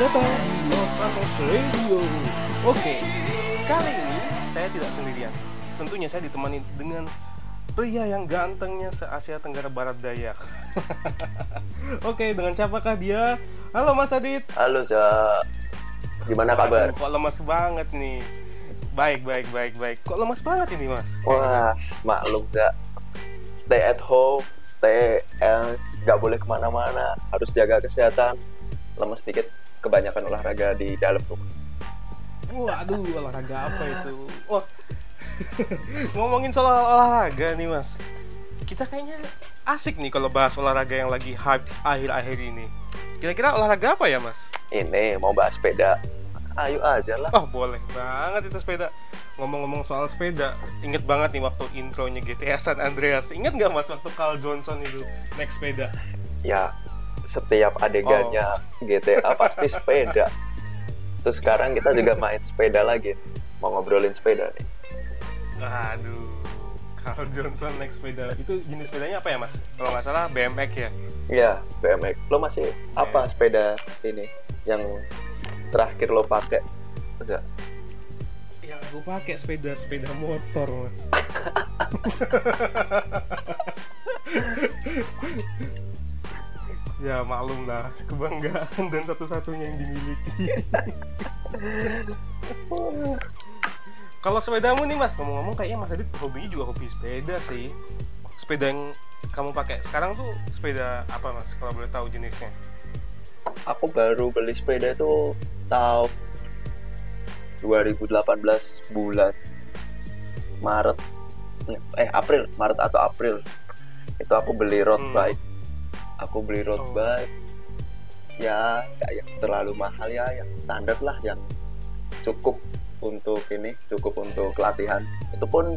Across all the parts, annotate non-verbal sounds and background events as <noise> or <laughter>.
datang di Los Santos Radio. Oke, kali ini saya tidak sendirian. Tentunya saya ditemani dengan pria yang gantengnya se Asia Tenggara Barat Daya. <laughs> Oke, dengan siapakah dia? Halo Mas Adit. Halo, Za. Gimana kabar? Aduh, kok lemas banget nih. Baik, baik, baik, baik. Kok lemas banget ini, Mas? Wah, maklum gak. Stay at home, stay eh, nggak boleh ke mana-mana, harus jaga kesehatan. Lemes dikit, kebanyakan olahraga di dalam rumah. Waduh, olahraga apa itu? Wah, <laughs> ngomongin soal olahraga nih, Mas. Kita kayaknya asik nih kalau bahas olahraga yang lagi hype akhir-akhir ini. Kira-kira olahraga apa ya, Mas? Ini mau bahas sepeda. Ayo aja lah. Oh, boleh banget itu sepeda. Ngomong-ngomong soal sepeda, inget banget nih waktu intronya GTA San Andreas. Inget nggak mas waktu Carl Johnson itu naik sepeda? Ya, setiap adegannya GTA <laughs> pasti sepeda. Terus sekarang kita juga main sepeda lagi. Mau ngobrolin sepeda nih. Aduh, Carl Johnson naik sepeda. Itu jenis sepedanya apa ya mas? Kalau nggak salah BMX ya? Iya, BMX. Lo masih apa sepeda ini yang terakhir lo pakai? Masa? Yang gue pakai sepeda sepeda motor mas. <laughs> <laughs> ya maklum lah kebanggaan dan satu-satunya yang dimiliki. <laughs> Kalau sepedamu nih mas, ngomong-ngomong kayaknya mas Adit hobinya juga hobi sepeda sih. Sepeda yang kamu pakai sekarang tuh sepeda apa mas? Kalau boleh tahu jenisnya? Aku baru beli sepeda itu tahun 2018 bulan Maret eh April Maret atau April itu aku beli road Hmm. bike aku beli road Oh. bike. Ya nggak yang terlalu mahal ya yang standar lah yang cukup untuk ini cukup untuk latihan. Itu pun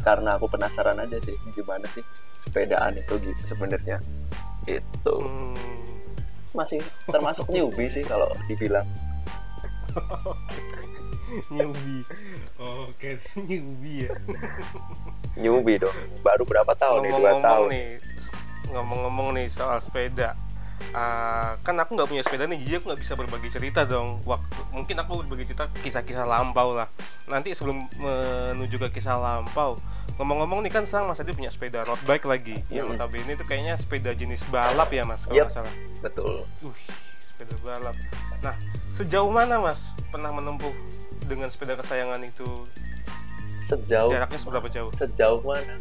karena aku penasaran aja sih gimana sih sepedaan itu gitu sebenarnya. Itu Hmm. masih termasuk newbie sih kalau dibilang. <laughs> Newbie. Oke <laughs> newbie ya. Newbie dong. Baru berapa tahun nih? Dua tahun. nih ngomong-ngomong nih soal sepeda. Ah, kan aku nggak punya sepeda nih jadi aku nggak bisa berbagi cerita dong. Waktu mungkin aku berbagi cerita kisah-kisah lampau lah. Nanti sebelum menuju ke kisah lampau ngomong-ngomong nih kan sekarang Mas Adi punya sepeda road bike lagi. Yang Mm. notabene itu kayaknya sepeda jenis balap ya Mas kalau Yep. salah. betul. Uh sepeda balap. Nah sejauh mana Mas pernah menempuh dengan sepeda kesayangan itu? Sejauh jaraknya seberapa jauh? sejauh mana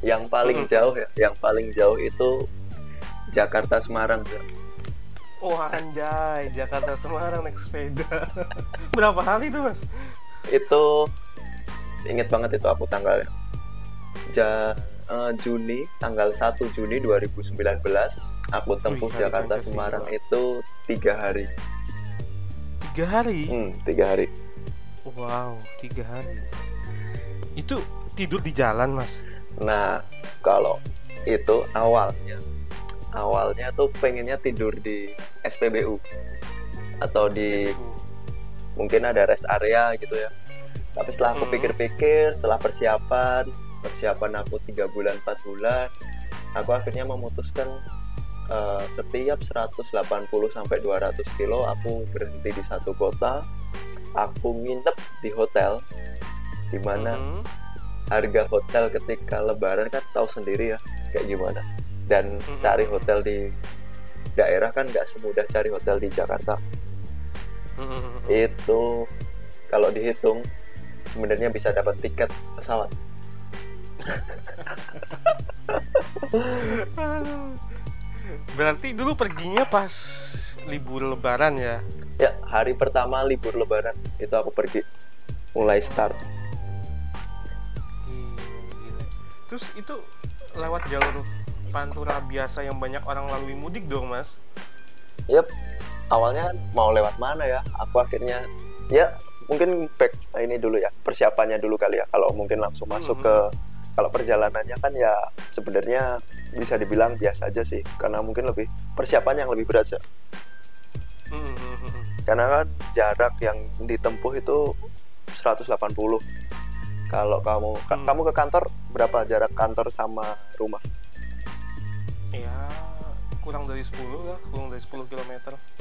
yang paling jauh ya yang paling jauh itu Jakarta Semarang Bro. Wah anjay, Jakarta Semarang naik sepeda. <laughs> Berapa hari itu mas? itu inget banget itu aku tanggalnya ja, eh, Juni tanggal 1 Juni 2019 aku tempuh Wih, Jakarta. Semarang itu tiga hari Tiga hari. hmm, tiga hari Wow, tiga hari. Itu tidur di jalan mas? Nah, kalau itu awalnya, awalnya tuh pengennya tidur di SPBU atau di mungkin ada rest area gitu ya. Tapi setelah aku Hmm. pikir-pikir, setelah persiapan, persiapan aku tiga bulan, 4 bulan, aku akhirnya memutuskan eh, setiap 180 sampai 200 kilo aku berhenti di satu kota, aku nginep di hotel, di mana Mhm. Harga hotel ketika lebaran kan tahu sendiri ya kayak gimana dan Mm-mm. cari hotel di daerah kan nggak semudah cari hotel di Jakarta Mhm. itu kalau dihitung sebenarnya bisa dapat tiket pesawat. <laughs> Berarti dulu perginya pas libur lebaran ya? ya hari pertama libur lebaran itu aku pergi mulai start Terus itu lewat jalur Pantura biasa yang banyak orang lalui mudik dong mas? Yap, awalnya mau lewat mana ya? Aku akhirnya ya mungkin back ini dulu ya persiapannya dulu kali ya. Kalau mungkin langsung masuk Mhm. ke kalau perjalanannya kan ya sebenarnya bisa dibilang biasa aja sih karena mungkin lebih persiapannya yang lebih berat ya. Mhm. Karena kan jarak yang ditempuh itu 180. Kalau kamu ka- Hmm. kamu ke kantor berapa jarak kantor sama rumah? Ya kurang dari 10 lah kurang dari 10 km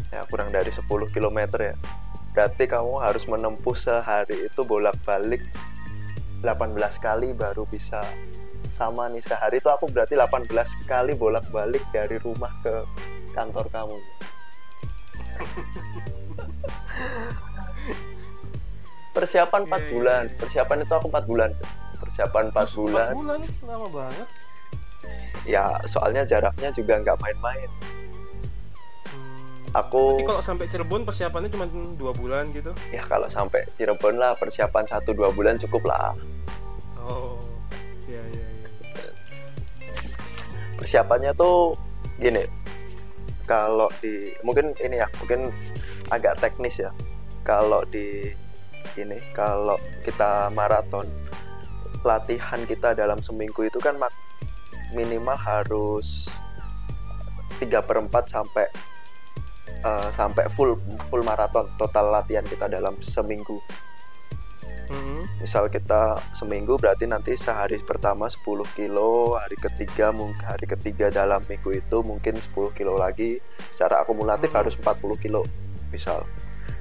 ya kurang dari 10 km ya berarti kamu harus menempuh sehari itu bolak-balik 18 kali baru bisa sama nih sehari itu aku berarti 18 kali bolak-balik dari rumah ke kantor kamu <laughs> persiapan 4 Iya, iya, bulan. iya. persiapan itu aku 4 bulan. Persiapan 4 Terus bulan. empat bulan lama banget. Ya soalnya jaraknya juga nggak main-main. Hmm. aku Berarti kalau sampai Cirebon persiapannya cuma dua bulan gitu? Ya kalau sampai Cirebon lah persiapan 1-2 bulan cukup lah. Oh iya iya iya. Persiapannya tuh gini. Kalau di mungkin ini ya mungkin agak teknis ya. Kalau di ini kalau kita maraton latihan kita dalam seminggu itu kan minimal harus 3 per 4 sampai eh, sampai full full maraton total latihan kita dalam seminggu Mhm. misal kita seminggu berarti nanti sehari pertama 10 kilo hari ketiga mungkin hari ketiga dalam minggu itu mungkin 10 kilo lagi secara akumulatif Hmm. harus 40 kilo misal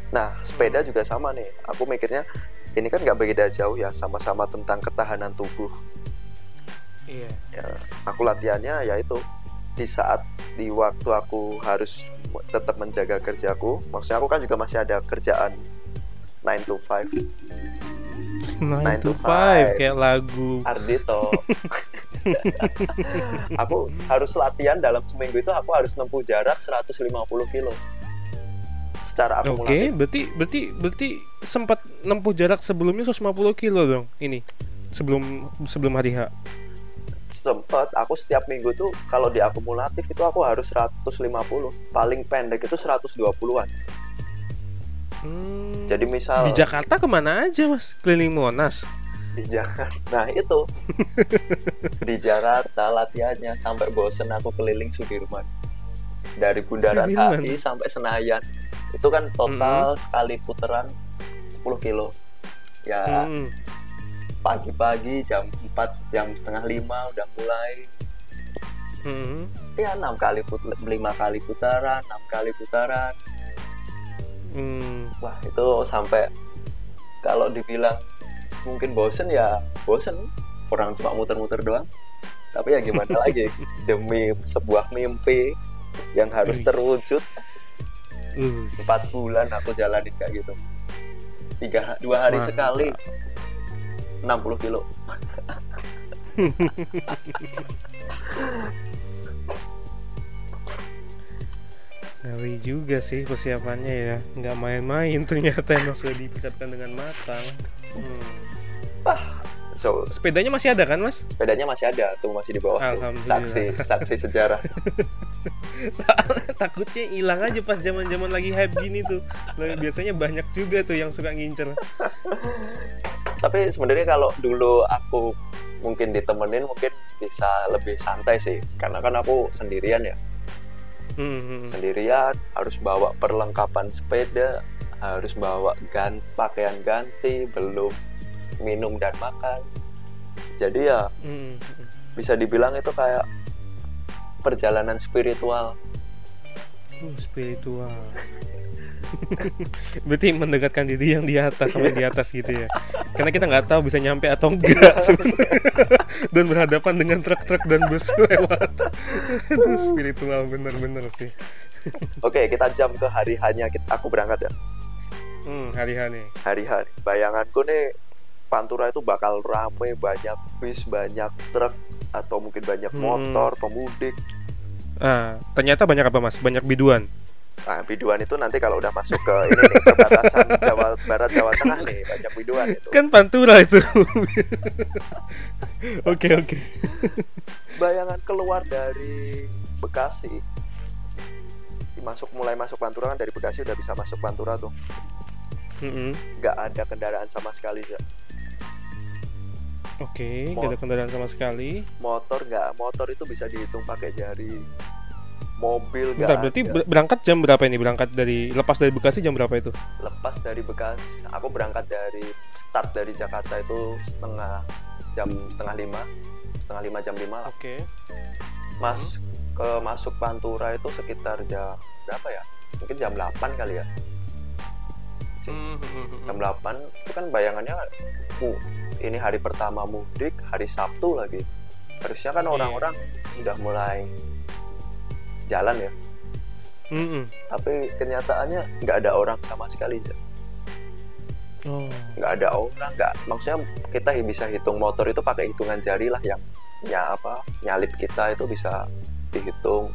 nah sepeda juga sama nih aku mikirnya ini kan nggak beda jauh ya sama-sama tentang ketahanan tubuh iya ya aku latihannya yaitu di saat di waktu aku harus tetap menjaga kerjaku maksudnya aku kan juga masih ada kerjaan 9 to 5 9 to to five. 5 kayak lagu Ardito. <laughs> aku harus latihan dalam seminggu itu aku harus nempuh jarak 150 kilo. Secara Oke, akumulatif. berarti berarti berarti sempat nempuh jarak sebelumnya 150 kilo dong ini sebelum sebelum hari H. Sempet aku setiap minggu tuh kalau di akumulatif itu aku harus 150. Paling pendek itu 120-an. Hmm, Jadi misal di Jakarta ke mana aja mas? Keliling Monas. di Jakarta. <laughs> Nah, itu. <laughs> di Jakarta latihannya sampai bosen aku keliling Sudirman. Dari Bundaran? HI sampai Senayan. Itu kan total sekali putaran 10 kilo. Ya, Hmm. pagi-pagi jam 4 jam setengah lima udah mulai Hmm. ya enam kali put lima kali putaran enam kali putaran Hmm. wah itu sampai kalau dibilang mungkin bosen ya bosen orang cuma muter-muter doang tapi ya gimana <laughs> lagi demi sebuah mimpi yang harus terwujud Uh, empat bulan aku jalanin kayak gitu tiga dua hari Mantap. sekali 60 kilo <laughs> ngeri juga sih persiapannya ya. Nggak main-main ternyata emang sudah dipersiapkan dengan matang. Hmm. so Sepedanya masih ada kan mas? sepedanya masih ada tuh masih di bawah tuh. Alhamdulillah. saksi saksi sejarah <laughs> Soalnya takutnya hilang aja pas zaman-zaman lagi hype gini tuh. Biasanya banyak juga tuh yang suka ngincer. tapi sebenarnya kalau dulu aku mungkin ditemenin mungkin bisa lebih santai sih karena kan aku sendirian ya Hmm, hmm. sendirian harus bawa perlengkapan sepeda harus bawa gan pakaian ganti belum minum dan makan jadi ya Hmm, hmm. bisa dibilang itu kayak perjalanan spiritual Uh, spiritual. <laughs> Berarti mendekatkan diri yang di atas sampai di atas gitu ya. Karena kita nggak tahu bisa nyampe atau enggak <laughs> sebenarnya. dan berhadapan dengan truk-truk dan bus <laughs> lewat. Itu spiritual bener-bener sih. oke kita jam ke hari hanya kita, aku berangkat ya Hmm, hari-hari. hari hari bayanganku nih Pantura itu bakal rame banyak bis banyak truk atau mungkin banyak Hmm. motor pemudik Ah, ternyata banyak apa mas? Banyak biduan. nah biduan itu nanti kalau udah masuk ke ini nih perbatasan <laughs> Jawa Barat Jawa Tengah nih banyak biduan itu Kan Pantura itu. <laughs> Oke oke. bayangan keluar dari Bekasi masuk mulai masuk Pantura kan dari Bekasi udah bisa masuk Pantura tuh Mm-mm. nggak ada kendaraan sama sekali ya Oke, gak ada kendaraan sama sekali. motor nggak motor itu bisa dihitung pakai jari mobil nggak berarti ada. ber- berangkat jam berapa ini? Berangkat dari lepas dari Bekasi jam berapa itu? lepas dari Bekas aku berangkat dari start dari Jakarta itu setengah jam setengah lima setengah lima jam lima. Oke. mas ke masuk Pantura itu sekitar jam berapa ya mungkin jam 8 kali ya Hmm, hmm, hmm, jam hmm. 8 itu kan bayangannya uh, ini hari pertama mudik hari Sabtu lagi harusnya kan Iya. orang-orang udah mulai jalan ya Hmm, hmm. tapi kenyataannya nggak ada orang sama sekali. Oh. nggak ada orang nggak maksudnya kita bisa hitung motor itu pakai hitungan jari lah yang ya apa nyalip kita itu bisa dihitung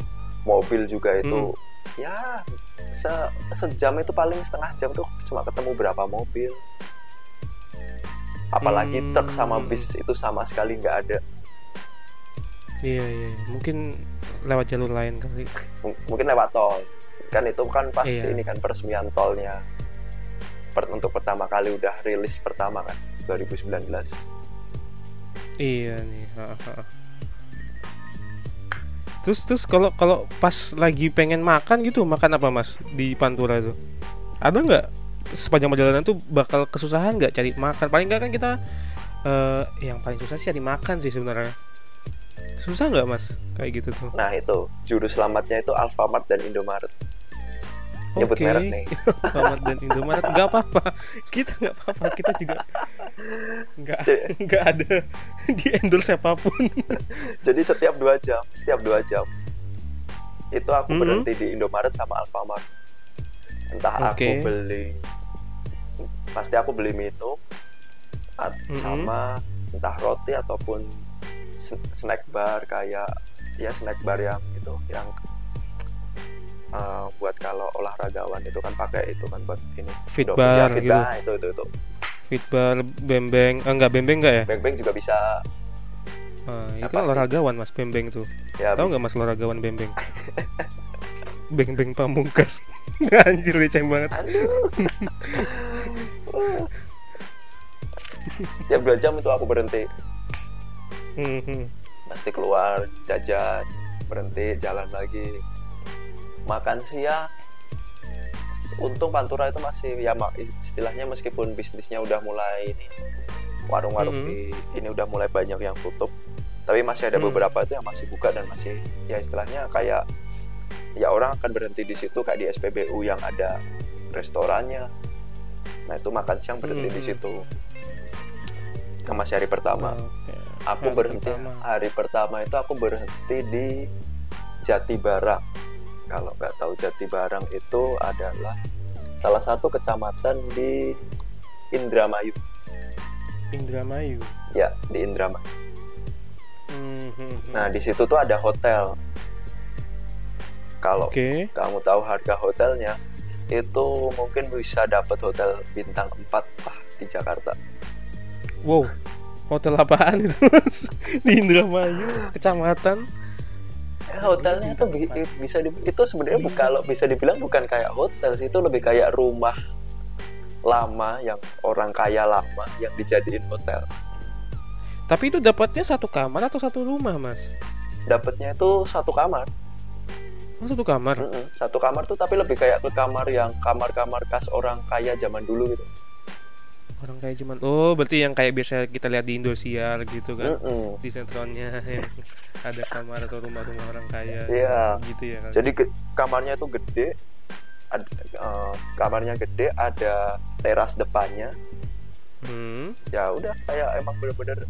mobil juga itu ya se sejam itu paling setengah jam tuh cuma ketemu berapa mobil apalagi Hmm. truk sama bis itu sama sekali nggak ada Iya, iya, iya. mungkin lewat jalur lain kali. M- mungkin lewat tol kan itu kan pas Iya. ini kan peresmian tolnya Per- untuk pertama kali udah rilis pertama kan 2019 Iya nih. ha, ha. Terus terus kalau kalau pas lagi pengen makan gitu makan apa mas di Pantura itu? Ada nggak sepanjang perjalanan tuh bakal kesusahan nggak cari makan? Paling nggak kan kita eh yang paling susah sih cari makan sih sebenarnya. Susah nggak mas kayak gitu tuh? nah itu juru selamatnya itu Alfamart dan Indomaret nyebut Oke. merek nih <laughs> Selamat dan Indomaret nggak apa-apa. Kita nggak apa-apa. Kita juga nggak nggak ada di endorse siapa pun. <laughs> jadi setiap dua jam setiap dua jam itu aku Mhm. berhenti di Indomaret sama Alfamart entah aku Oke. beli pasti aku beli minum at- Mhm. sama entah roti ataupun snack bar kayak ya snack bar yang itu yang uh, buat kalau olahragawan itu kan pakai itu kan buat ini Fit Do- bar ya, fit gitu. bar, itu itu itu Fitbar, bembeng, eh, enggak bembeng enggak ya? beng beng juga bisa Ah, Ya, itu kan olahragawan mas bembeng tuh. ya Tahu nggak mas olahragawan bembeng? <laughs> beng-beng pamungkas. <laughs> Anjir leceng banget. <laughs> <laughs> tiap dua jam itu aku berhenti Hmm, hmm. pasti keluar jajan berhenti jalan lagi makan siang untung Pantura itu masih ya istilahnya meskipun bisnisnya udah mulai ini warung-warung Mhm. di ini udah mulai banyak yang tutup tapi masih ada Hmm. beberapa itu yang masih buka dan masih ya istilahnya kayak ya orang akan berhenti di situ kayak di SPBU yang ada restorannya nah itu makan siang berhenti di Mhm. situ Kan masih hari pertama Oke. aku Hari berhenti pertama. hari pertama itu aku berhenti di Jati Barang kalau nggak tahu Jati Barang itu adalah salah satu kecamatan di Indramayu Indramayu. ya di Indramayu Hmm, hmm, hmm. nah di situ tuh ada hotel kalau Oke. kamu tahu harga hotelnya itu mungkin bisa dapat hotel bintang 4 lah di Jakarta Wow. Hotel apaan itu mas? Di Indramayu, kecamatan. Ya, hotelnya itu bi- bisa di, itu sebenarnya bu- kalau bisa dibilang bukan kayak hotel sih itu lebih kayak rumah lama yang orang kaya lama yang dijadiin hotel Tapi itu dapatnya satu kamar atau satu rumah mas? dapatnya itu satu kamar Oh, satu kamar. Mm-mm, satu kamar tuh tapi lebih kayak ke kamar yang kamar-kamar khas orang kaya zaman dulu gitu Orang kayak cuman oh berarti yang kayak biasa kita lihat di Indosiar gitu kan. Mm-mm. Di sentronnya <laughs> yang ada kamar atau rumah-rumah orang kaya. Iya. Gitu ya kan. jadi kamarnya tuh gede ad- eh, kamarnya gede ada teras depannya Hmm. ya udah kayak emang bener-bener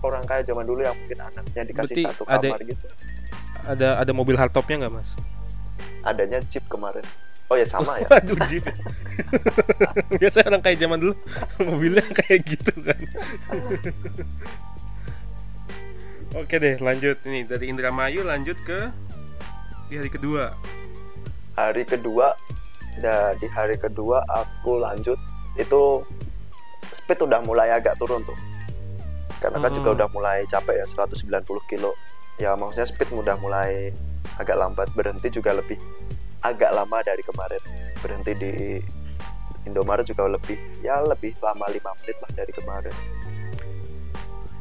orang kaya zaman dulu yang mungkin anaknya dikasih Berarti satu ada- kamar gitu Ada ada mobil hardtopnya nggak mas? adanya jeep kemarin oh ya sama ya <laughs> Waduh jeep. <laughs> Biasanya orang kayak zaman dulu <laughs> mobilnya kayak gitu kan. Oke deh lanjut ini dari Indramayu lanjut ke di hari kedua. hari kedua dan di hari kedua aku lanjut itu speed udah mulai agak turun tuh karena kan juga Hmm. udah mulai capek ya 190 kilo ya maksudnya speed udah mulai agak lambat berhenti juga lebih agak lama dari kemarin. Berhenti di Indomaret juga lebih ya lebih lama 5 menit lah dari kemarin.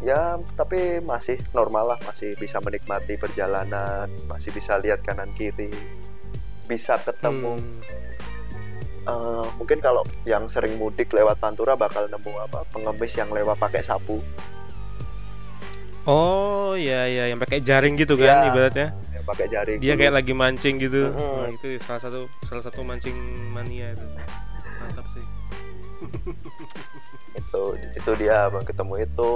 Ya tapi masih normal lah masih bisa menikmati perjalanan masih bisa lihat kanan kiri bisa ketemu. Hmm. Eh, mungkin kalau yang sering mudik lewat Pantura bakal nemu apa pengemis yang lewat pakai sapu Oh iya iya yang pakai jaring gitu kan Iya. ibaratnya. yang pakai jari dia dulu. kayak lagi mancing gitu Mm-mm. Wah, itu salah satu salah satu mancing mania itu mantap sih <laughs> itu itu dia bang ketemu itu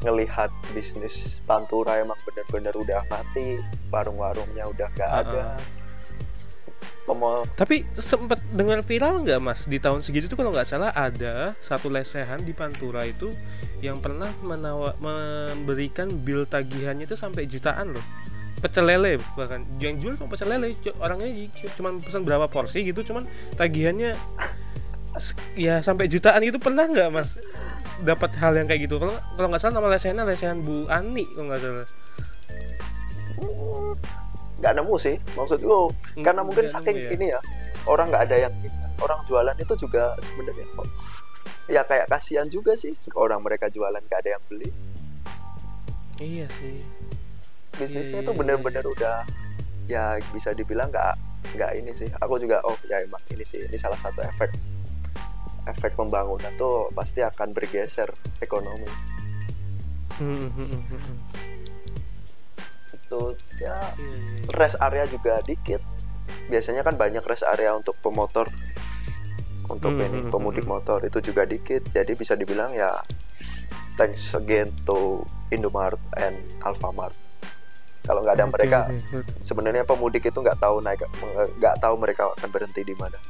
ngelihat bisnis pantura emang bener-bener udah mati warung-warungnya udah gak ada Pemo- tapi sempet dengar viral nggak mas di tahun segitu tuh kalau nggak salah ada satu lesehan di Pantura itu yang pernah menawa memberikan bill tagihannya itu sampai jutaan loh. Pecel lele bahkan. Yang jual cuma pecel lele orangnya cuma pesan berapa porsi gitu cuman tagihannya ya sampai jutaan itu pernah nggak mas dapat hal yang kayak gitu? Kalau kalau nggak salah nama lesehannya lesehan Bu Ani kalau nggak salah. Nggak nemu sih maksudku Hmm, karena mungkin saking ya. ini ya orang nggak ada yang orang jualan itu juga sebenarnya ya kayak kasihan juga sih orang mereka jualan nggak ada yang beli. Iya sih. Bisnisnya Iya, itu iya, bener-bener udah ya bisa dibilang nggak nggak ini sih. Aku juga oh ya emang ini sih ini salah satu efek efek pembangunan tuh pasti akan bergeser ekonomi. Hmm, hmm, hmm, itu ya Iya, iya, iya. rest area juga dikit. Biasanya kan banyak rest area untuk pemotor untuk Hmm, ini hmm, pemudik hmm, motor itu juga dikit jadi bisa dibilang ya thanks again to Indomaret and Alfamart. Kalau nggak ada Oke, mereka sebenarnya pemudik itu nggak tahu naik nggak tahu mereka akan berhenti di mana. <laughs>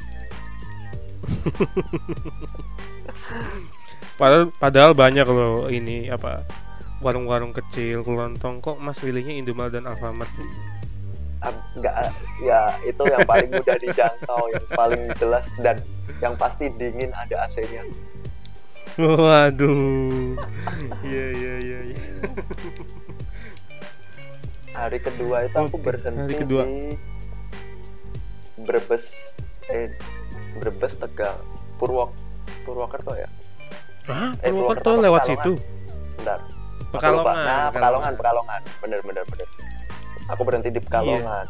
Padahal, padahal banyak loh ini apa warung-warung kecil kelontong kok mas pilihnya Indomaret dan Alfamart nggak ya itu yang paling mudah dijangkau yang paling jelas dan yang pasti dingin ada AC-nya waduh iya iya iya iya. hari kedua itu aku berhenti hari kedua. di Brebes eh Brebes Tegal Purwok Purwokerto ya Hah, Eh, Purwokerto Purwokerto, lewat Pekalongan. situ lupa. Pekalongan nah Pekalongan Pekalongan bener bener bener aku berhenti di Pekalongan.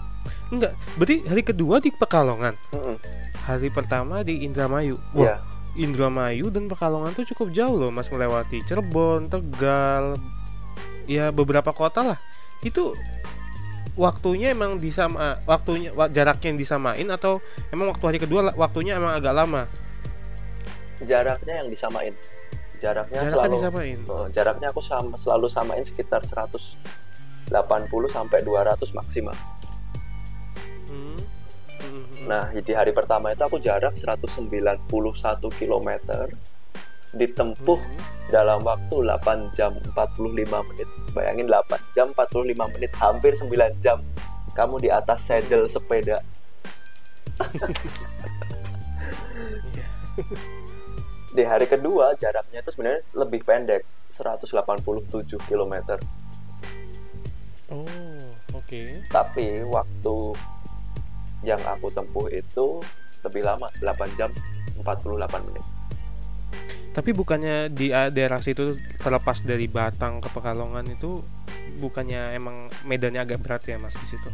Enggak berarti hari kedua di Pekalongan? Mm-mm. hari pertama di Indramayu? Wah Iya. Indramayu dan Pekalongan tuh cukup jauh loh mas melewati Cirebon Tegal ya beberapa kota lah. Itu waktunya emang disama waktunya wa- jaraknya yang disamain atau emang waktu hari kedua waktunya emang agak lama? Jaraknya yang disamain. Jaraknya jaraknya selalu disamain? Oh, jaraknya aku sama, selalu samain sekitar 180 sampai 200 maksimal. Hmm. Hmm. Nah, di hari pertama itu aku jarak 191 km ditempuh Hmm. dalam waktu 8 jam 45 menit. Bayangin 8 jam 45 menit, hampir 9 jam kamu di atas saddle sepeda. <laughs> Di hari kedua jaraknya itu sebenarnya lebih pendek, 187 km. Oh oke. Tapi waktu yang aku tempuh itu lebih lama 8 jam 48 menit. Tapi bukannya di a- daerah situ terlepas dari Batang ke Pekalongan itu bukannya emang medannya agak berat ya mas di situ?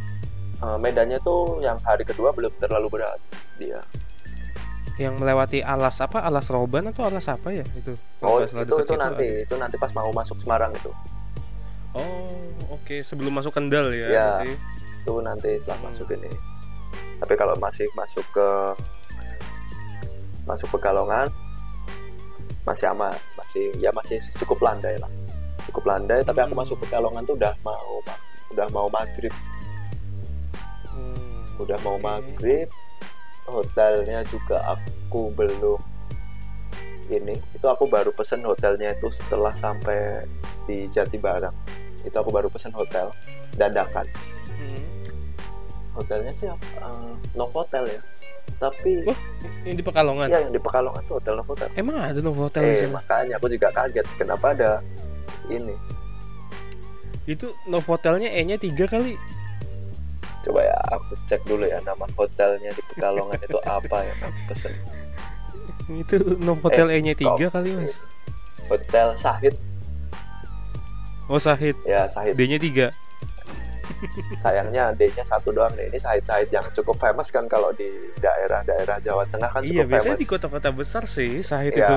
Eh, medannya tuh yang hari kedua belum terlalu berat dia. Yang melewati alas apa? Alas roban atau alas apa ya itu? Oh itu itu situ nanti ada. itu nanti pas mau masuk Semarang itu oh oke sebelum masuk Kendal ya, Ya. berarti. itu nanti setelah Hmm. masuk ini tapi kalau masih masuk ke masuk Pekalongan masih aman masih ya masih cukup landai lah cukup landai tapi aku masuk Pekalongan tuh udah mau udah mau maghrib Hmm, udah mau oke. maghrib hotelnya juga aku belum ini itu aku baru pesen hotelnya itu setelah sampai di Jati Barang itu aku baru pesen hotel dadakan. Hmm. hotelnya sih apa? Eh, Novotel ya? Tapi Wah, ini di Pekalongan? Ya yang di Pekalongan tuh hotel Novotel emang ada Novotel di eh sana? makanya aku juga kaget kenapa ada ini? Itu Novotelnya E nya tiga kali. Coba ya aku cek dulu ya nama hotelnya di Pekalongan itu apa ya aku pesen. <laughs> Itu Novotel Eh, E nya tiga kali mas. hotel Sahid oh Sahid. Ya Sahid. D nya tiga. Sayangnya D-nya satu doang nih. Ini sahid-sahid yang cukup famous kan kalau di daerah-daerah Jawa Tengah kan iya cukup biasanya famous. di kota-kota besar sih Sahid Ya, itu.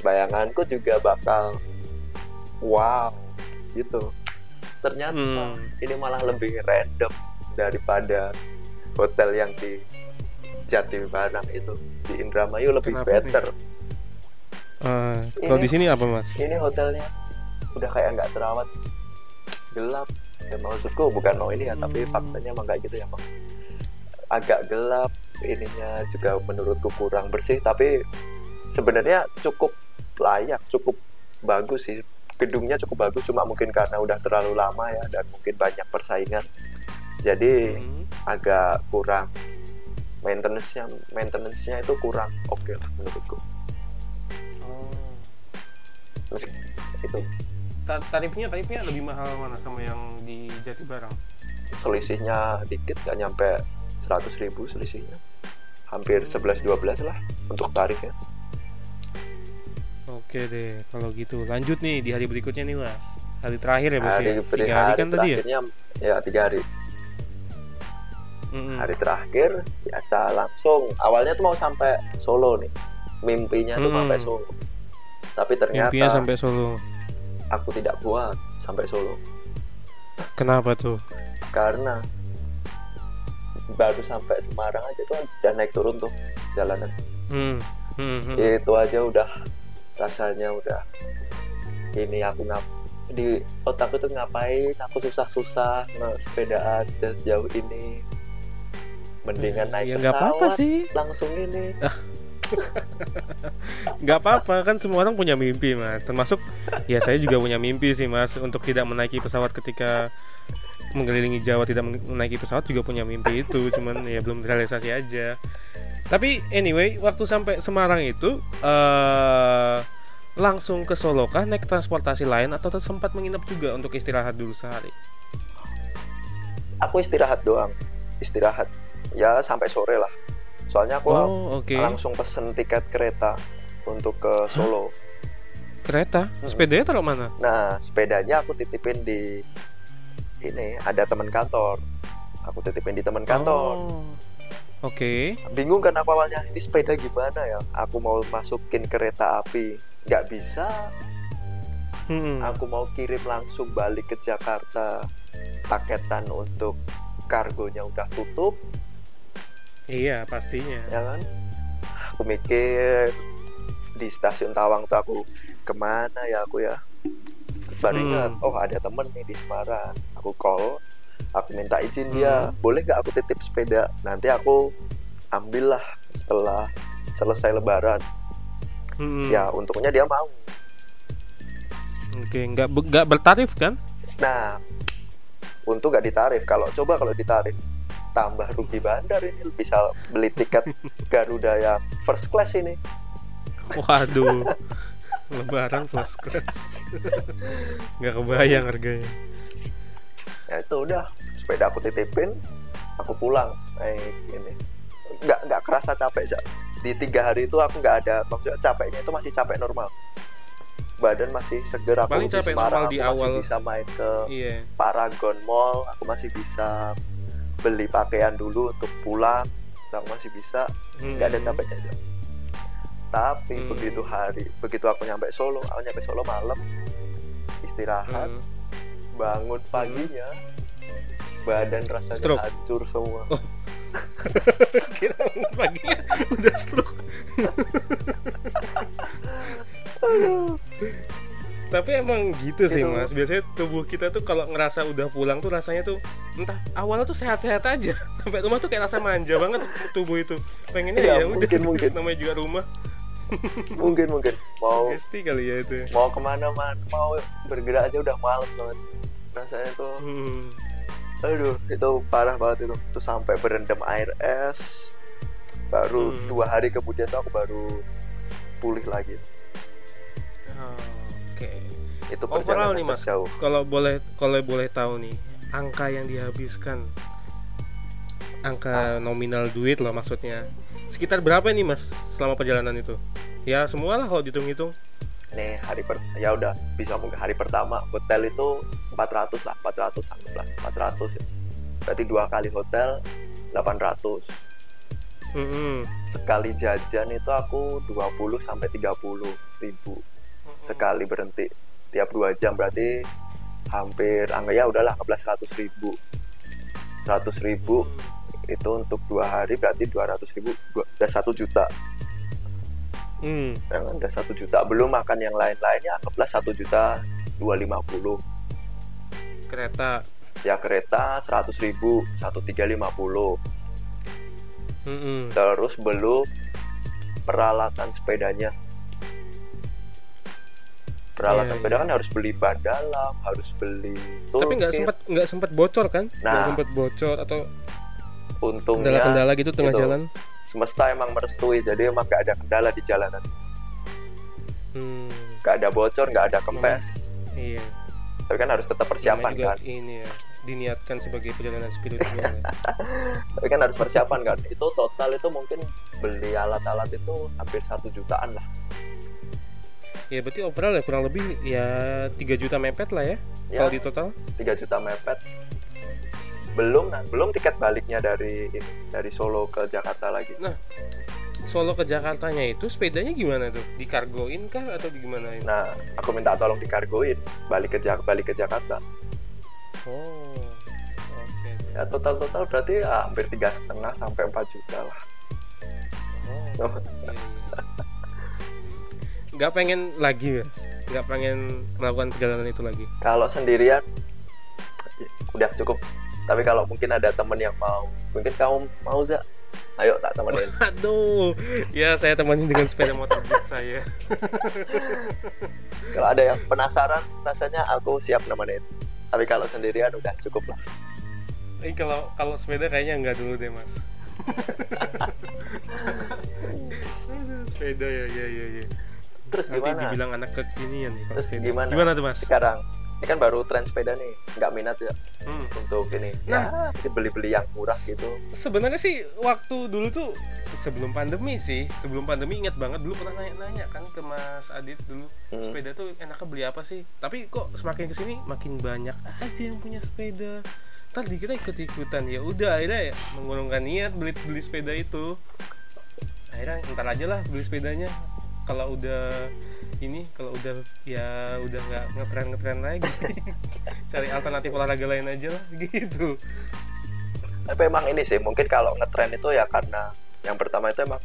bayanganku juga bakal wow gitu. Ternyata Hmm. ini malah lebih random daripada hotel yang di Jati Barang itu. Di Indramayu lebih Kenapa better. Eh, kalau di sini apa mas? ini hotelnya udah kayak nggak terawat. Gelap. Ya maksudku bukan no ini ya tapi faktanya emang kayak gitu ya bang agak gelap ininya juga menurutku kurang bersih tapi sebenarnya cukup layak cukup bagus sih. Gedungnya cukup bagus cuma mungkin karena udah terlalu lama ya dan mungkin banyak persaingan. Jadi Hmm. agak kurang. Maintenance-nya maintenance-nya itu kurang oke lah menurutku. Oh. Meski- itu tarifnya tarifnya lebih mahal mana sama yang di Jati Barang selisihnya dikit nggak nyampe 100 ribu selisihnya hampir 11-12 lah untuk tarifnya Oke deh, kalau gitu lanjut nih di hari berikutnya nih mas. Hari terakhir ya berarti. hari ya? Tiga hari kan tadi ya. ya tiga hari Mm-mm. hari terakhir biasa langsung awalnya tuh mau sampai Solo nih mimpinya tuh Hmm. sampai Solo tapi ternyata Mimpinya sampai Solo. Aku tidak kuat sampai Solo Kenapa tuh? karena baru sampai Semarang aja tuh udah naik turun tuh jalanan Hmm. Hmm, hmm. itu aja udah rasanya udah ini aku ngap di otakku tuh ngapain aku susah-susah sepedaan jauh ini mendingan naik ya nggak apa-apa pesawat sih, langsung ini nggak apa-apa kan semua orang punya mimpi mas. Termasuk ya saya juga punya mimpi sih mas untuk tidak menaiki pesawat ketika mengelilingi Jawa tidak men- menaiki pesawat juga punya mimpi itu, cuman ya belum terrealisasi aja. Tapi anyway, waktu sampai Semarang itu eh langsung ke Solo kah naik transportasi lain atau sempat menginap juga untuk istirahat dulu sehari? aku istirahat doang istirahat ya sampai sore lah soalnya aku Oh, oke. langsung pesen tiket kereta untuk ke Solo Kereta, sepedanya taruh mana? nah sepedanya aku titipin di ini ada teman kantor aku titipin di teman kantor Oh. Oke. bingung kan apa awalnya ini sepeda gimana ya aku mau masukin kereta api nggak bisa Hmm. aku mau kirim langsung balik ke Jakarta paketan untuk kargonya udah tutup Iya, pastinya. ya kan? Aku mikir di stasiun Tawang tuh aku ke mana ya aku ya? Terus baru Hmm. ingat oh ada temen nih di Semarang. Aku call aku minta izin dia. Boleh nggak aku titip sepeda? Nanti aku ambil lah setelah selesai lebaran. Hmm. ya untungnya dia mau. Oke, nggak nggak bertarif kan? nah untung nggak ditarif. Kalau coba kalau ditarif tambah rugi bandar ini bisa beli tiket Garuda yang first class ini Waduh. Lebaran first class. nggak kebayang harganya. ya itu udah sepeda aku titipin aku pulang naik ini nggak nggak kerasa capek Cak. di tiga hari itu aku nggak ada maksudnya capeknya itu masih capek normal badan masih seger aku Paling di capek Semarang, normal aku di masih awal. bisa main ke Iya. Paragon Mall aku masih bisa beli pakaian dulu untuk pulang aku masih bisa nggak ada Hmm. capeknya Cak. tapi Hmm. begitu hari begitu aku nyampe Solo aku nyampe Solo malam istirahat Hmm. bangun paginya badan rasanya Stroke. hancur semua Oh. <laughs> Kira paginya udah stroke. <laughs> Tapi emang gitu sih Itu. mas Biasanya tubuh kita tuh kalau ngerasa udah pulang tuh rasanya tuh Entah awalnya tuh sehat-sehat aja. <laughs> Sampai rumah tuh kayak rasa manja banget tubuh itu. Pengennya Iya, ya, udah mungkin, <laughs> mungkin. Namanya juga rumah. Mungkin mungkin. Mau Sugesti kali ya itu mau ke mana mana mau bergerak aja udah males banget rasanya tuh hmm. aduh itu parah banget itu. Tuh sampai berendam air es. Baru Hmm. dua hari kemudian tuh aku baru pulih lagi. Oke. Itu Overall nih mas jauh. Kalau boleh kalau boleh tahu nih Angka yang dihabiskan. Angka nominal duit loh maksudnya. Sekitar berapa nih mas Selama perjalanan itu? Ya semua lah kalau dihitung-hitung. Nih hari per ya udah bisa mungkin hari pertama hotel itu 400 lah 400 anggaplah 400 ya. Berarti dua kali hotel 800 Mm-mm. sekali jajan itu aku 20 sampai 30 ribu. Sekali berhenti tiap dua jam berarti hampir anggap ya udahlah 11 100 ribu 100 ribu itu untuk dua hari berarti 200 ribu udah satu juta Hmm. ya kan? udah satu juta belum makan yang lain-lainnya anggaplah satu juta 250 Kereta. ya kereta 100 ribu 1350 Mm-mm. terus belum peralatan sepedanya peralatan Iya, sepeda iya. kan harus beli ban dalam harus beli Tapi nggak sempat nggak sempat bocor kan? Nggak Nah. sempat bocor atau untungnya kendala-kendala gitu tengah gitu. jalan. semesta emang merestui jadi emang nggak ada kendala di jalanan Hmm. nggak ada bocor nggak ada kempes Iya. tapi kan harus tetap persiapan juga kan ini ya diniatkan sebagai perjalanan spiritual ya. <laughs> tapi kan harus persiapan kan itu total itu mungkin beli alat-alat itu hampir satu jutaan lah ya berarti overall ya kurang lebih ya 3 juta mepet lah ya, ya. kalau di total. 3 juta mepet. Belum nah belum tiket baliknya dari ini, dari Solo ke Jakarta lagi. Solo ke Jakartanya itu sepedanya gimana tuh? Dikargoin kah atau gimana ini nah aku minta tolong dikargoin balik ke Jak balik ke Jakarta. Oh oke. Ya total total berarti ya, hampir tiga setengah sampai 4 juta lah. Oh iya. <laughs> nggak pengen lagi ya. Nggak pengen melakukan perjalanan itu lagi. Kalau sendirian udah cukup. Tapi kalau mungkin ada temen yang mau mungkin kamu mau za? Ayo tak temenin. Aduh ya saya temani dengan sepeda motor <laughs> beat saya. <laughs> Kalau ada yang penasaran rasanya aku siap nemenin. Tapi kalau sendirian udah cukup lah. Ini kalau kalau sepeda kayaknya nggak dulu deh mas. <laughs> Sepeda ya ya ya ya terus nanti gimana? dibilang anak kekinian nih Terus sepeda gimana? gimana tuh mas? Sekarang ini kan baru tren sepeda nih nggak minat ya Hmm. untuk ini. Nah. ya beli-beli yang murah gitu. sebenarnya sih waktu dulu tuh sebelum pandemi sih sebelum pandemi ingat banget dulu pernah nanya-nanya kan ke Mas Adit dulu Hmm. sepeda tuh enaknya beli apa sih? Tapi kok semakin ke sini makin banyak aja yang punya sepeda. Ntar dikira ikut-ikutan ya udah akhirnya ya mengurungkan niat beli beli sepeda itu. Akhirnya ntar aja lah beli sepedanya kalau udah ini kalau udah ya udah nggak ngetren ngetren lagi. <laughs> Cari alternatif olahraga lain aja lah <laughs> gitu. Tapi emang ini sih mungkin kalau ngetren itu ya karena yang pertama itu emang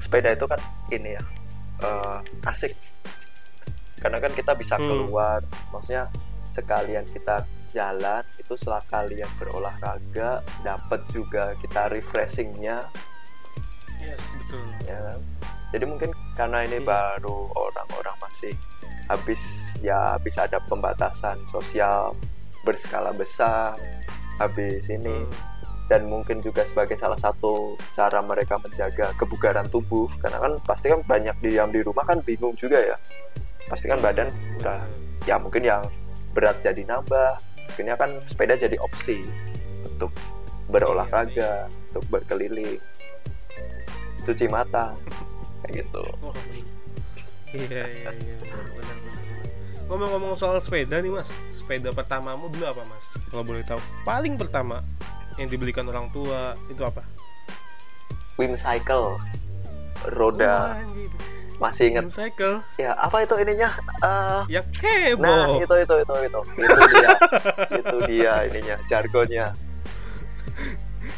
sepeda itu kan ini ya eh, asik. Karena kan kita bisa Hmm. keluar maksudnya sekalian kita jalan itu sekalian berolahraga dapat juga kita refreshingnya. Yes betul. Ya kan? Jadi mungkin karena ini Iya. baru orang-orang masih habis ya habis ada pembatasan sosial berskala besar habis ini. Hmm. dan mungkin juga sebagai salah satu cara mereka menjaga kebugaran tubuh karena kan pasti kan banyak diam di rumah kan bingung juga ya. Pasti kan badan udah ya mungkin yang berat jadi nambah akhirnya kan sepeda jadi opsi untuk berolahraga untuk berkeliling. Cuci mata kayak gitu Oh, iya iya iya benar. Ngomong-ngomong soal sepeda nih mas, sepeda pertamamu dulu apa mas? Kalau boleh tahu, paling pertama yang dibelikan orang tua itu apa? Wim Cycle roda anjir. masih inget cycle ya apa itu ininya Eh, yang heboh. nah itu itu itu itu itu dia itu dia ininya jargonnya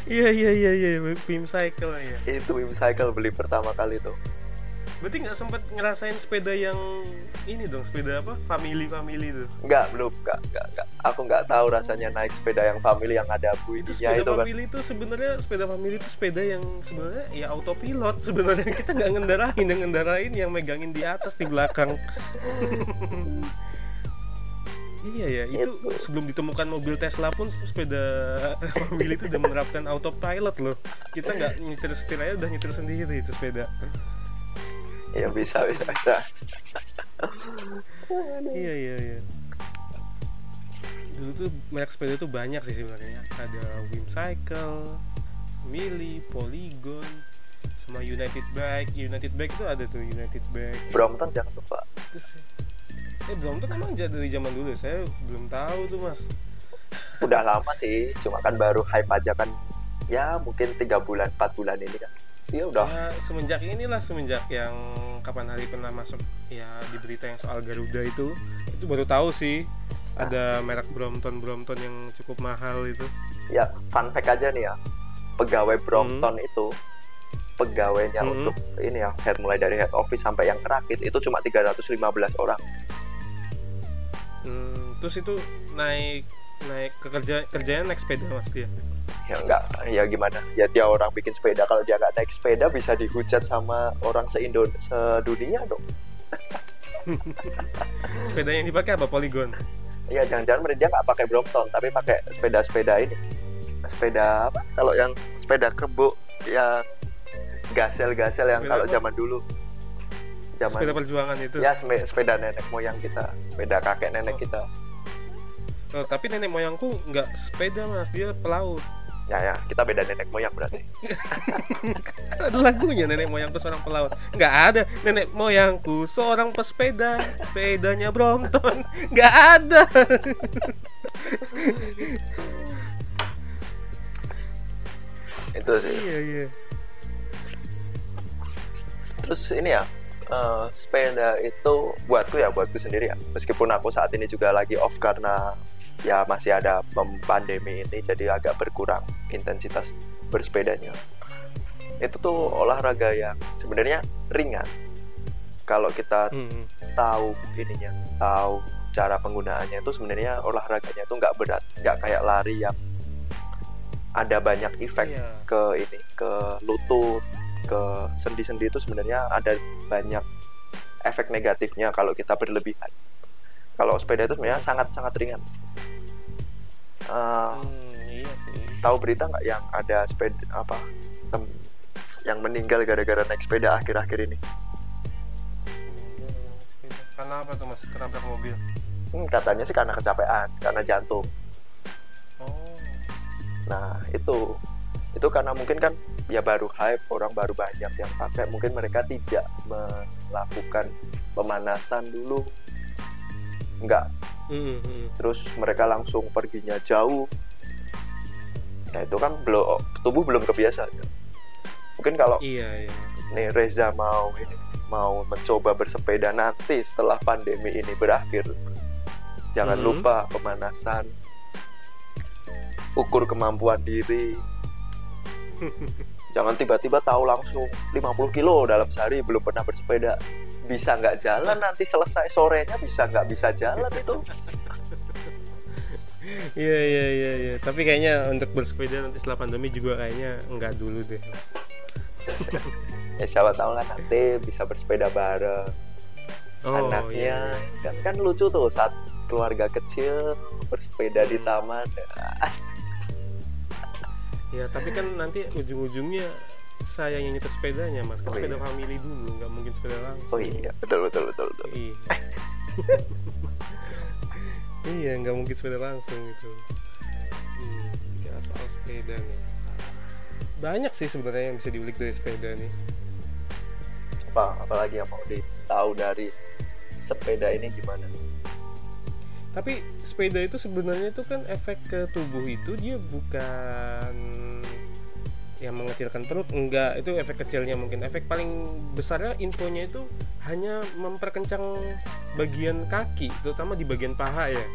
Iya iya iya iya, game cycle ya. itu Wim Cycle beli pertama kali itu Berarti nggak sempat ngerasain sepeda yang ini dong, sepeda apa? Family family itu. Enggak, belum, enggak, enggak, enggak. Aku enggak tahu rasanya naik sepeda yang family yang ada Itu bunyinya sepeda itu kan. family itu sebenarnya sepeda family itu sepeda yang sebenarnya ya autopilot <laughs> sebenarnya kita nggak ngendarain yang ngendarain yang megangin di atas di belakang. <laughs> iya ya itu Itu. sebelum ditemukan mobil Tesla pun sepeda <laughs> family itu udah menerapkan autopilot loh. Kita nggak nyetir setir aja udah nyetir sendiri itu sepeda. Ya bisa, bisa, bisa. Iya iya iya. Dulu tuh merek sepeda tuh banyak sih sebenarnya. Ada Wim Cycle, Mili, Polygon, sama United Bike. United Bike itu ada tuh United Bike. Brompton jangan lupa. Terus, eh Brompton emang dari zaman dulu ya? saya belum tahu tuh mas. Udah lama sih, cuma kan baru hype aja kan. Ya mungkin tiga bulan, empat bulan ini kan. Iya udah. Ya semenjak inilah semenjak yang kapan hari pernah masuk ya di berita yang soal Garuda itu itu baru tahu sih ada merek Brompton Brompton yang cukup mahal itu. ya fun fact aja nih ya pegawai Brompton itu pegawainya Hmm. untuk ini ya head mulai dari head office sampai yang terakhir itu cuma 315 orang Hmm, terus itu naik naik ke kerja kerjanya naik sepeda mas dia ya enggak. Ya gimana? Ya dia orang bikin sepeda. Kalau dia nggak naik sepeda bisa dihujat sama orang seindo sedunia dong. <laughs> Sepeda yang dipakai apa? Poligon Iya jangan-jangan mereka dia nggak pakai Brompton tapi pakai sepeda-sepeda ini. Sepeda apa? Kalau yang sepeda kebo yang gasel-gasel yang kalau zaman dulu. Zaman sepeda perjuangan itu? Ya sepe- sepeda nenek moyang kita. Sepeda kakek nenek Oh. kita Oh, tapi nenek moyangku nggak sepeda mas. Dia pelaut. Ya ya. Kita beda nenek moyang berarti. <laughs> Ada lagunya nenek moyangku seorang pelaut. Nggak ada. Nenek moyangku seorang pesepeda. Sepedanya Brompton. <laughs> Nggak ada. <laughs> Itu sih. Iya iya. Terus ini ya eh, sepeda itu buatku ya buatku sendiri ya. Meskipun aku saat ini juga lagi off karena ya masih ada pandemi ini jadi agak berkurang intensitas bersepedanya. Itu tuh olahraga yang sebenarnya ringan. Kalau kita Hmm, tahu ininya tahu cara penggunaannya itu sebenarnya olahraganya itu nggak berat. Nggak kayak lari yang ada banyak efek Iya. ke ini ke lutut ke sendi-sendi itu sebenarnya ada banyak efek negatifnya kalau kita berlebihan kalau sepeda itu sebenarnya sangat-sangat ringan. Eh, Hmm, iya sih. tahu berita nggak yang ada sepeda apa tem- yang meninggal gara-gara naik sepeda akhir-akhir ini? Karena apa tuh mas? Ketabrak mobil? Hmm, katanya sih karena kecapean karena jantung. Oh. Nah, itu. Itu karena mungkin kan ya baru hype, orang baru banyak yang pakai, mungkin mereka tidak melakukan pemanasan dulu. Enggak, Hmm, hmm. terus mereka langsung perginya jauh. Nah, itu kan belum tubuh belum kebiasa. Mungkin kalau iya iya nih Reza mau ini mau mencoba bersepeda nanti setelah pandemi ini berakhir jangan Mhm. lupa pemanasan ukur kemampuan diri <laughs> jangan tiba-tiba tahu langsung 50 kilo dalam sehari belum pernah bersepeda bisa nggak jalan nanti selesai sorenya bisa nggak bisa jalan itu. Iya iya iya iya. Tapi kayaknya untuk bersepeda nanti setelah pandemi juga kayaknya nggak dulu deh. Mas ya siapa tahu kan nanti bisa bersepeda bareng. Oh anaknya. iya. kan kan lucu tuh saat keluarga kecil bersepeda di Hmm. taman. Ya tapi kan nanti ujung-ujungnya saya yang nyetir sepedanya mas. Kan Oh, sepeda iya. family dulu nggak mungkin sepeda langsung. Oh iya. Betul betul betul betul. Iya. <laughs> Iya nggak mungkin sepeda langsung gitu. Hmm, bicara soal sepeda nih. Banyak sih sebenarnya yang bisa diulik dari sepeda nih. Apa apalagi yang mau ditahu dari sepeda ini gimana? Tapi sepeda itu sebenarnya itu kan efek ke tubuh itu dia bukan yang mengecilkan perut enggak. Itu efek kecilnya mungkin. Efek paling besarnya infonya itu hanya memperkencang bagian kaki terutama di bagian paha ya.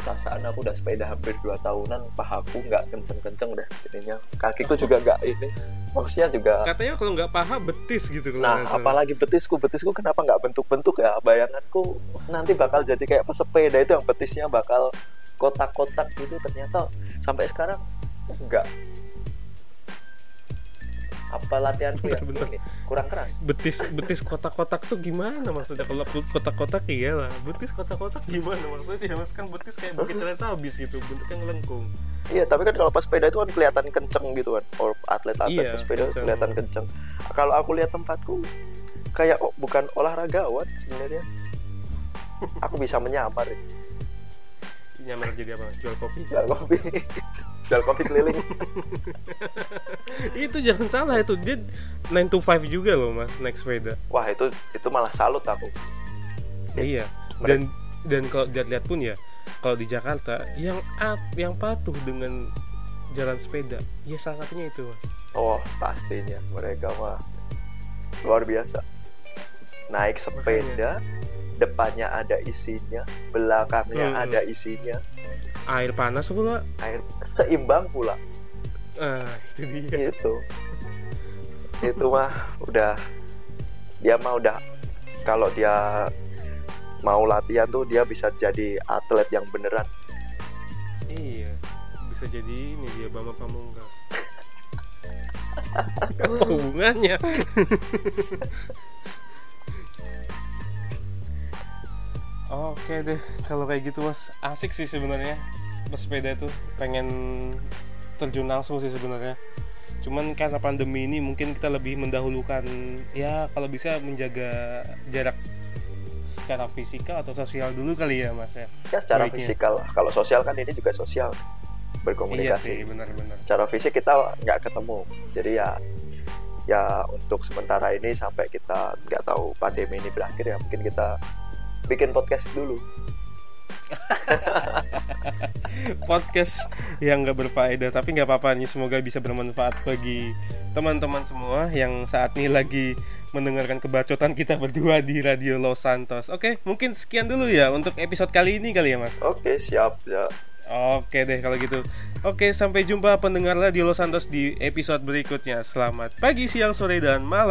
Perasaan aku udah sepeda hampir 2 tahunan pahaku nggak kenceng-kenceng deh jadinya. Kakiku juga nggak ini maksudnya juga katanya kalau nggak paha betis gitu kalau nah salah. apalagi betisku betisku kenapa nggak bentuk-bentuk ya? Bayanganku nanti bakal jadi kayak pesepeda itu yang betisnya bakal kotak-kotak gitu. Ternyata sampai sekarang enggak apa latihanku yang Bentar, bentar. ini kurang keras betis betis kotak-kotak tuh gimana maksudnya kalau kotak-kotak iya lah betis kotak-kotak gimana maksudnya mas kan betis kayak bukit habis gitu bentuknya ngelengkung Iya, tapi kan kalau pas sepeda itu kan kelihatan kenceng gitu kan. Or atlet-atlet Iya, pesepeda kenceng. kelihatan kenceng. Kalau aku lihat tempatku kayak oh, bukan olahragawan sebenarnya. Aku bisa menyamar ya. nyamar jadi apa jual kopi Jual kopi. Jual kopi keliling. itu jangan salah itu dia 9 to 5 juga loh mas naik sepeda Wah, itu itu malah salut aku. iya Mereka- dan dan kalau dilihat pun ya kalau di Jakarta yang up yang patuh dengan jalan sepeda ya salah satunya itu mas Oh, pastinya mereka mah luar biasa. Naik sepeda, depannya ada isinya, belakangnya Hmm. ada isinya. Air panas pula air seimbang pula. Ah itu dia. Itu itu mah udah dia mah udah kalau dia mau latihan tuh dia bisa jadi atlet yang beneran. Iya bisa jadi ini dia Bama Pamungkas. <laughs> Apa hubungannya <laughs> Oke deh, kalau kayak gitu mas asik sih sebenarnya bersepeda itu pengen terjun langsung sih sebenarnya. Cuman karena pandemi ini mungkin kita lebih mendahulukan ya kalau bisa menjaga jarak secara fisikal atau sosial dulu kali ya mas ya. ya secara Baiknya. fisikal kalau sosial kan ini juga sosial Iya berkomunikasi sih benar-benar. secara fisik kita nggak ketemu jadi ya ya untuk sementara ini sampai kita nggak tahu pandemi ini berakhir ya mungkin kita bikin podcast dulu <laughs> podcast yang nggak berfaedah tapi nggak apa-apa nih semoga bisa bermanfaat bagi teman-teman semua yang saat ini lagi mendengarkan kebacotan kita berdua di Radio Los Santos. Oke, mungkin sekian dulu ya untuk episode kali ini kali ya Mas. oke siap ya Oke deh kalau gitu. Oke, sampai jumpa pendengar Radio Los Santos di episode berikutnya. Selamat pagi, siang, sore, dan malam.